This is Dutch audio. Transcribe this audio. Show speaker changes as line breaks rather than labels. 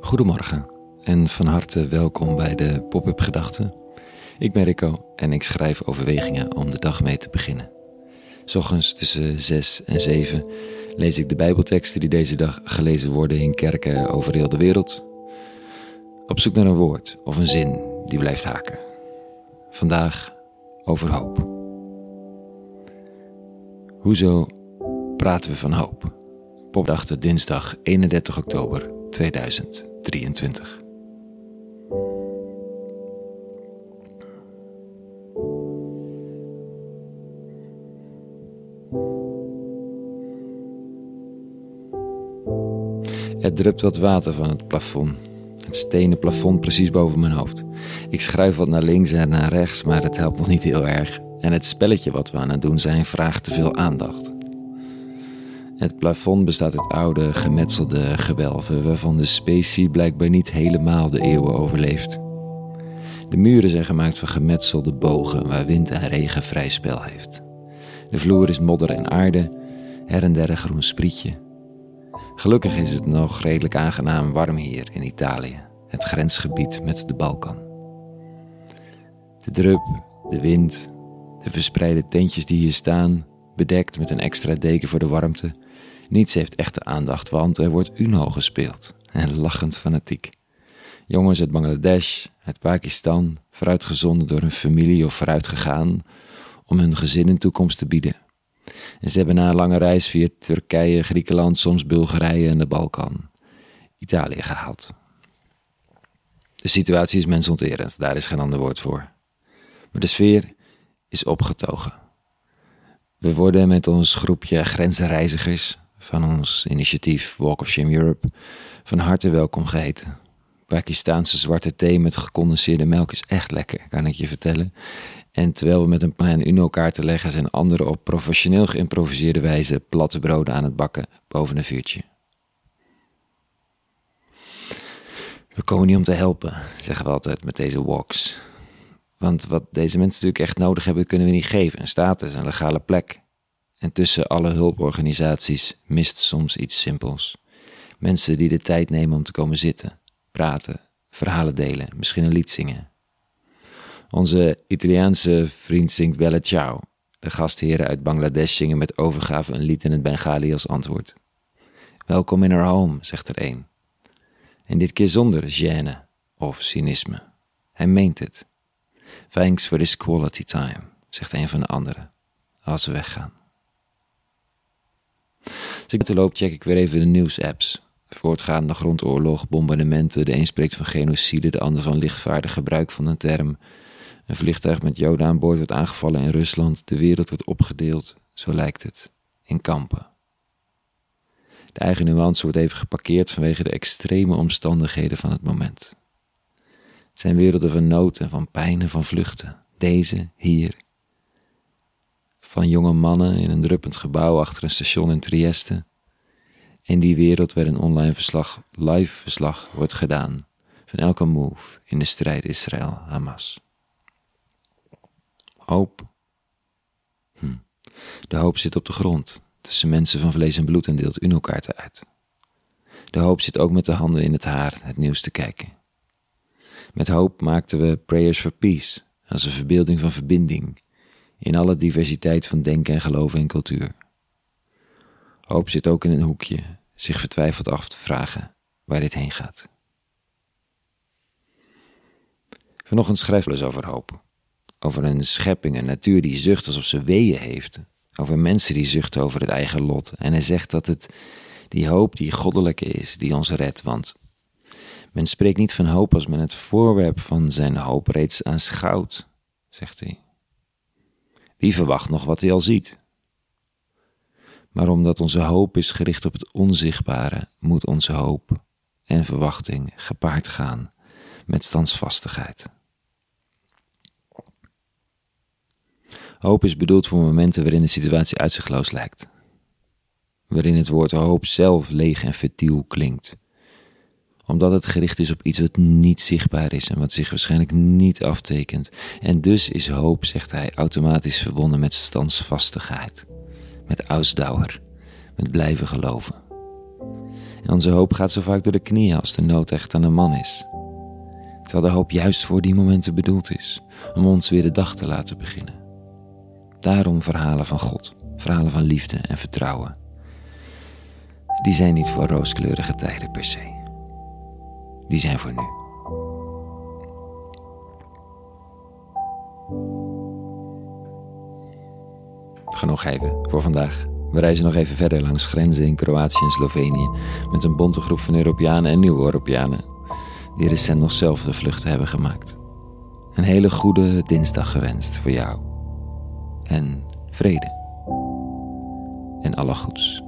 Goedemorgen en van harte welkom bij de Pop-up Gedachten. Ik ben Rico en ik schrijf overwegingen om de dag mee te beginnen. Ochtends tussen 6 en 7 lees ik de Bijbelteksten die deze dag gelezen worden in kerken over heel de wereld. Op zoek naar een woord of een zin die blijft haken. Vandaag over hoop. Hoezo praten we van hoop? Popdachten dinsdag 31 oktober 2023. Er drupt wat water van het plafond. Het stenen plafond precies boven mijn hoofd. Ik schuif wat naar links en naar rechts, maar het helpt nog niet heel erg. En het spelletje wat we aan het doen zijn vraagt te veel aandacht. Het plafond bestaat uit oude, gemetselde gewelven waarvan de specie blijkbaar niet helemaal de eeuwen overleeft. De muren zijn gemaakt van gemetselde bogen waar wind en regen vrij spel heeft. De vloer is modder en aarde, her en der een groen sprietje. Gelukkig is het nog redelijk aangenaam warm hier in Italië, het grensgebied met de Balkan. De drup, de wind, de verspreide tentjes die hier staan, bedekt met een extra deken voor de warmte. Niets heeft echte aandacht, want er wordt Uno gespeeld. En lachend fanatiek. Jongens uit Bangladesh, uit Pakistan, vooruitgezonden door hun familie of vooruitgegaan om hun gezin een toekomst te bieden. En ze hebben na een lange reis via Turkije, Griekenland, soms Bulgarije en de Balkan Italië gehaald. De situatie is mensonterend, daar is geen ander woord voor. Maar de sfeer is opgetogen. We worden met ons groepje grenzenreizigers van ons initiatief Walk of Shame Europe van harte welkom geheten. Pakistaanse zwarte thee met gecondenseerde melk is echt lekker, kan ik je vertellen. En terwijl we met een plan Uno-kaarten leggen, zijn anderen op professioneel geïmproviseerde wijze platte broden aan het bakken boven een vuurtje. We komen niet om te helpen, zeggen we altijd met deze walks. Want wat deze mensen natuurlijk echt nodig hebben, kunnen we niet geven: een status, een legale plek. En tussen alle hulporganisaties mist soms iets simpels. Mensen die de tijd nemen om te komen zitten, praten, verhalen delen, misschien een lied zingen. Onze Italiaanse vriend zingt Bella Ciao. De gastheren uit Bangladesh zingen met overgave een lied in het Bengali als antwoord. Welkom in our home, zegt er een. En dit keer zonder gêne of cynisme. Hij meent het. Thanks for this quality time, zegt een van de anderen, als we weggaan. Als ik te loop, check ik weer even de nieuwsapps. Voortgaande grondoorlog, bombardementen, de een spreekt van genocide, de ander van lichtvaardig gebruik van een term. Een vliegtuig met Joden aan boord wordt aangevallen in Rusland, de wereld wordt opgedeeld, zo lijkt het, in kampen. De eigen nuance wordt even geparkeerd vanwege de extreme omstandigheden van het moment. Het zijn werelden van nood en van pijn en van vluchten. Deze, hier. Van jonge mannen in een druppend gebouw achter een station in Trieste. In die wereld waar een online verslag, live verslag, wordt gedaan van elke move in de strijd Israël-Hamas. Hoop. Hm. De hoop zit op de grond, tussen mensen van vlees en bloed en deelt Uno-kaarten uit. De hoop zit ook met de handen in het haar het nieuws te kijken. Met hoop maakten we Prayers for Peace als een verbeelding van verbinding in alle diversiteit van denken en geloven en cultuur. Hoop zit ook in een hoekje, zich vertwijfeld af te vragen waar dit heen gaat. Vanochtend schrijf we eens over hoop. Over een schepping, een natuur die zucht alsof ze weeën heeft. Over mensen die zuchten over het eigen lot. En hij zegt dat het die hoop die goddelijke is, die ons redt. Want men spreekt niet van hoop als men het voorwerp van zijn hoop reeds aanschouwt, zegt hij. Wie verwacht nog wat hij al ziet? Maar omdat onze hoop is gericht op het onzichtbare, moet onze hoop en verwachting gepaard gaan met standsvastigheid. Hoop is bedoeld voor momenten waarin de situatie uitzichtloos lijkt. Waarin het woord hoop zelf leeg en fertiel klinkt. Omdat het gericht is op iets wat niet zichtbaar is en wat zich waarschijnlijk niet aftekent. En dus is hoop, zegt hij, automatisch verbonden met standsvastigheid. Met ausdauer. Met blijven geloven. Onze hoop gaat zo vaak door de knieën als de nood echt aan een man is. Terwijl de hoop juist voor die momenten bedoeld is, om ons weer de dag te laten beginnen. Daarom verhalen van God, verhalen van liefde en vertrouwen. Die zijn niet voor rooskleurige tijden per se. Die zijn voor nu. Genoeg even voor vandaag. We reizen nog even verder langs grenzen in Kroatië en Slovenië met een bonte groep van Europeanen en nieuwe Europeanen die recent nog zelf de vluchten hebben gemaakt. Een hele goede dinsdag gewenst voor jou. En vrede. En alle goeds.